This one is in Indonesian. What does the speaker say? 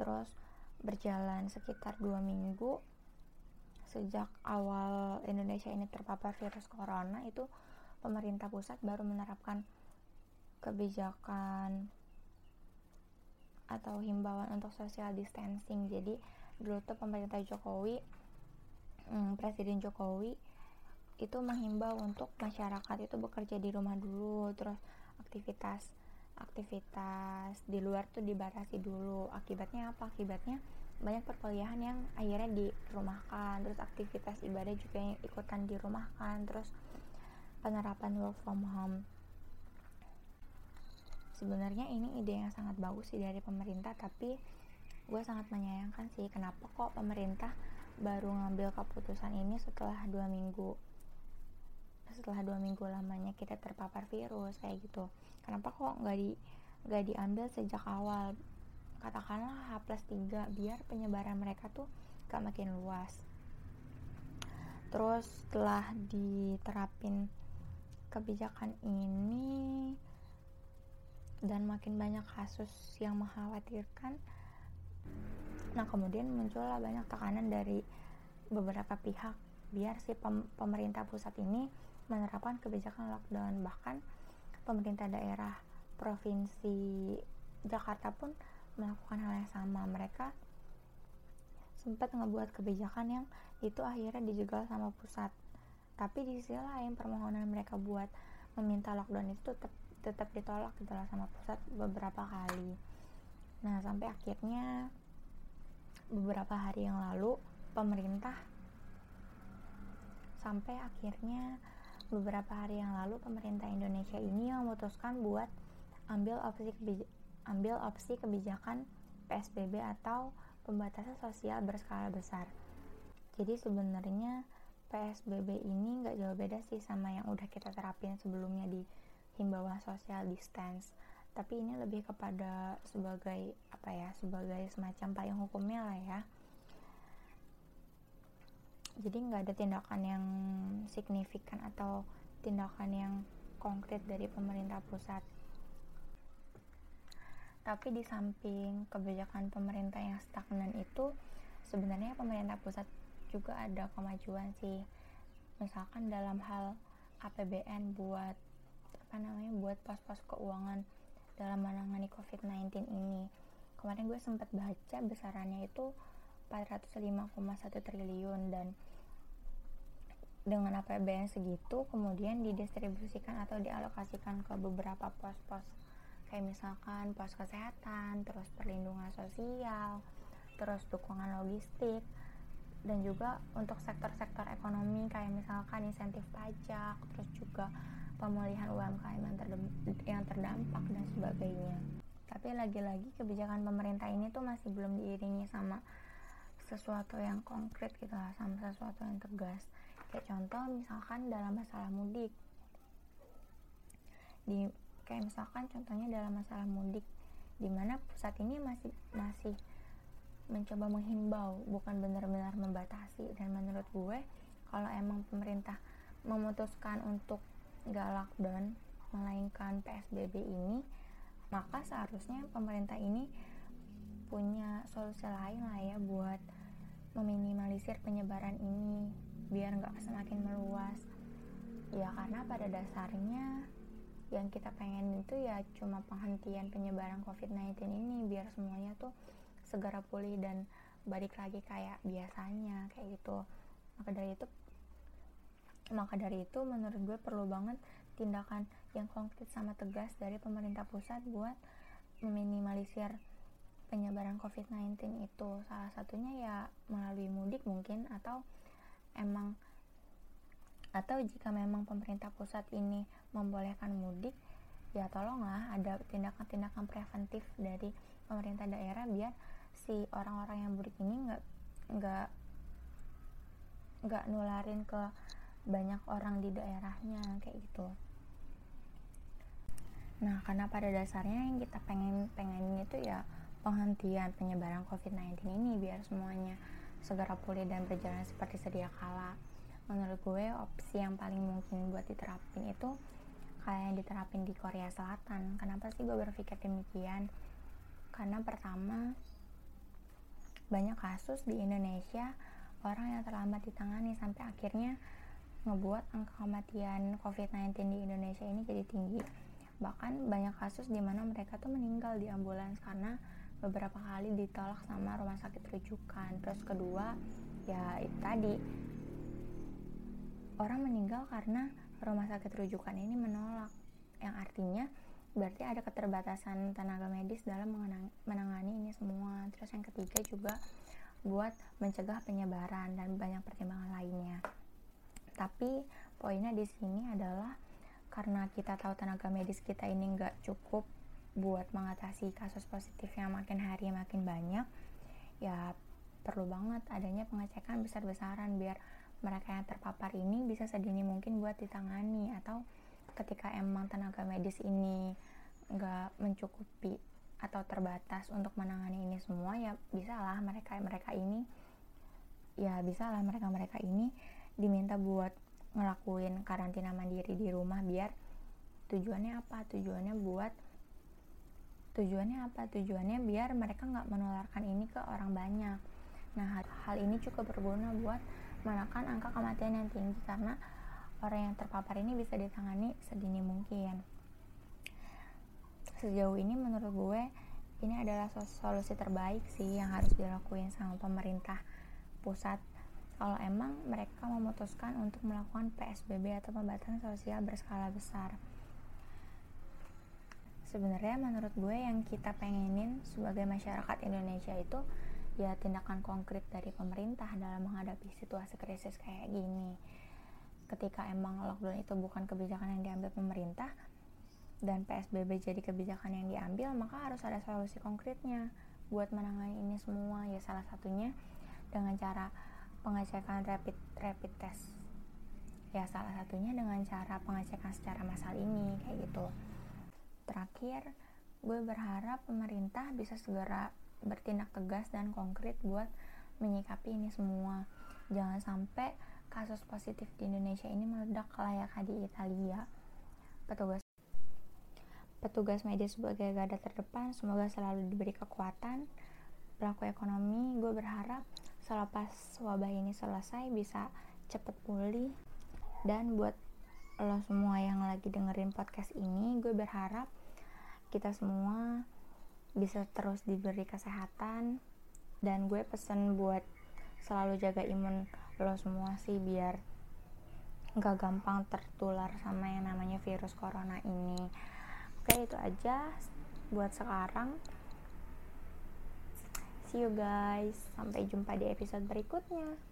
terus berjalan sekitar dua minggu sejak awal Indonesia ini terpapar virus corona itu pemerintah pusat baru menerapkan kebijakan atau himbauan untuk social distancing. Jadi dulu tuh pemerintah Jokowi hmm, Presiden Jokowi itu menghimbau untuk masyarakat itu bekerja di rumah dulu terus aktivitas aktivitas di luar tuh dibatasi dulu. Akibatnya apa? Akibatnya banyak perkuliahan yang akhirnya dirumahkan terus aktivitas ibadah juga yang ikutan dirumahkan terus penerapan work from home. Sebenarnya ini ide yang sangat bagus sih dari pemerintah tapi gue sangat menyayangkan sih kenapa kok pemerintah baru ngambil keputusan ini setelah dua minggu setelah dua minggu lamanya kita terpapar virus kayak gitu. Kenapa kok nggak di nggak diambil sejak awal? Katakanlah H plus 3 biar penyebaran mereka tuh gak makin luas. Terus setelah diterapin kebijakan ini dan makin banyak kasus yang mengkhawatirkan nah kemudian muncullah banyak tekanan dari beberapa pihak. Biar si pem pemerintah pusat ini menerapkan kebijakan lockdown. Bahkan pemerintah daerah provinsi Jakarta pun melakukan hal yang sama. Mereka sempat ngebuat kebijakan yang itu akhirnya dijegal sama pusat. Tapi di sisi lain permohonan mereka buat meminta lockdown itu tetap tetap ditolak gitu sama pusat beberapa kali. Nah sampai akhirnya beberapa hari yang lalu pemerintah sampai akhirnya beberapa hari yang lalu pemerintah Indonesia ini memutuskan buat ambil opsi ambil opsi kebijakan PSBB atau pembatasan sosial berskala besar. Jadi sebenarnya PSBB ini nggak jauh beda sih sama yang udah kita terapin sebelumnya di himbauan social distance. Tapi ini lebih kepada sebagai apa ya, sebagai semacam payung hukumnya lah ya. Jadi nggak ada tindakan yang signifikan atau tindakan yang konkret dari pemerintah pusat. Tapi di samping kebijakan pemerintah yang stagnan itu sebenarnya pemerintah pusat juga ada kemajuan sih. Misalkan dalam hal APBN buat apa namanya buat pos-pos keuangan dalam menangani COVID-19 ini. Kemarin gue sempat baca besarannya itu 405,1 triliun dan dengan APBN segitu kemudian didistribusikan atau dialokasikan ke beberapa pos-pos kayak misalkan pos kesehatan, terus perlindungan sosial, terus dukungan logistik, dan juga untuk sektor-sektor ekonomi kayak misalkan insentif pajak, terus juga pemulihan UMKM yang, yang terdampak dan sebagainya. Tapi lagi-lagi kebijakan pemerintah ini tuh masih belum diiringi sama sesuatu yang konkret gitu lah, sama sesuatu yang tegas. Kayak contoh misalkan dalam masalah mudik. Di kayak misalkan contohnya dalam masalah mudik di mana pusat ini masih masih mencoba menghimbau bukan benar-benar membatasi dan menurut gue kalau emang pemerintah memutuskan untuk gak lockdown melainkan PSBB ini maka seharusnya pemerintah ini punya solusi lain lah ya buat meminimalisir penyebaran ini biar nggak semakin meluas. Ya karena pada dasarnya yang kita pengen itu ya cuma penghentian penyebaran COVID-19 ini biar semuanya tuh segera pulih dan balik lagi kayak biasanya kayak gitu. Maka dari itu maka dari itu menurut gue perlu banget tindakan yang konkret sama tegas dari pemerintah pusat buat meminimalisir penyebaran COVID-19 itu. Salah satunya ya melalui mudik mungkin atau emang atau jika memang pemerintah pusat ini membolehkan mudik ya tolonglah ada tindakan-tindakan preventif dari pemerintah daerah biar si orang-orang yang mudik ini nggak nggak nggak nularin ke banyak orang di daerahnya kayak gitu. Nah karena pada dasarnya yang kita pengen pengen itu ya penghentian penyebaran COVID-19 ini biar semuanya segera pulih dan berjalan seperti sedia kala. Menurut gue opsi yang paling mungkin buat diterapin itu kayak yang diterapin di Korea Selatan. Kenapa sih gue berpikir demikian? Karena pertama banyak kasus di Indonesia orang yang terlambat ditangani sampai akhirnya ngebuat angka kematian COVID-19 di Indonesia ini jadi tinggi. Bahkan banyak kasus di mana mereka tuh meninggal di ambulans karena beberapa kali ditolak sama rumah sakit rujukan. Terus kedua, ya tadi orang meninggal karena rumah sakit rujukan ini menolak. Yang artinya berarti ada keterbatasan tenaga medis dalam menangani ini semua. Terus yang ketiga juga buat mencegah penyebaran dan banyak pertimbangan lainnya. Tapi poinnya di sini adalah karena kita tahu tenaga medis kita ini nggak cukup buat mengatasi kasus positif yang makin hari makin banyak, ya perlu banget adanya pengecekan besar-besaran biar mereka yang terpapar ini bisa sedini mungkin buat ditangani atau ketika emang tenaga medis ini nggak mencukupi atau terbatas untuk menangani ini semua ya bisalah mereka mereka ini ya bisalah mereka mereka ini diminta buat ngelakuin karantina mandiri di rumah biar tujuannya apa? Tujuannya buat tujuannya apa? Tujuannya biar mereka nggak menularkan ini ke orang banyak. Nah hal ini cukup berguna buat menekan angka kematian yang tinggi karena orang yang terpapar ini bisa ditangani sedini mungkin. Sejauh ini menurut gue ini adalah solusi terbaik sih yang harus dilakuin sama pemerintah pusat. Kalau emang mereka memutuskan untuk melakukan PSBB atau pembatasan sosial berskala besar. Sebenarnya menurut gue yang kita pengenin sebagai masyarakat Indonesia itu ya tindakan konkret dari pemerintah dalam menghadapi situasi krisis kayak gini. Ketika emang lockdown itu bukan kebijakan yang diambil pemerintah, dan PSBB jadi kebijakan yang diambil, maka harus ada solusi konkretnya buat menangani ini semua. Ya salah satunya dengan cara pengecekan rapid rapid test. Ya salah satunya dengan cara pengecekan secara massal ini kayak gitu. Terakhir, gue berharap pemerintah bisa segera bertindak tegas dan konkret buat menyikapi ini semua. Jangan sampai kasus positif di Indonesia ini meledak layaknya di Italia. Petugas petugas medis sebagai garda terdepan semoga selalu diberi kekuatan pelaku ekonomi gue berharap selepas wabah ini selesai bisa cepet pulih dan buat lo semua yang lagi dengerin podcast ini gue berharap kita semua bisa terus diberi kesehatan. Dan gue pesen buat selalu jaga imun lo semua sih biar gak gampang tertular sama yang namanya virus corona ini. Oke itu aja buat sekarang. See you guys. Sampai jumpa di episode berikutnya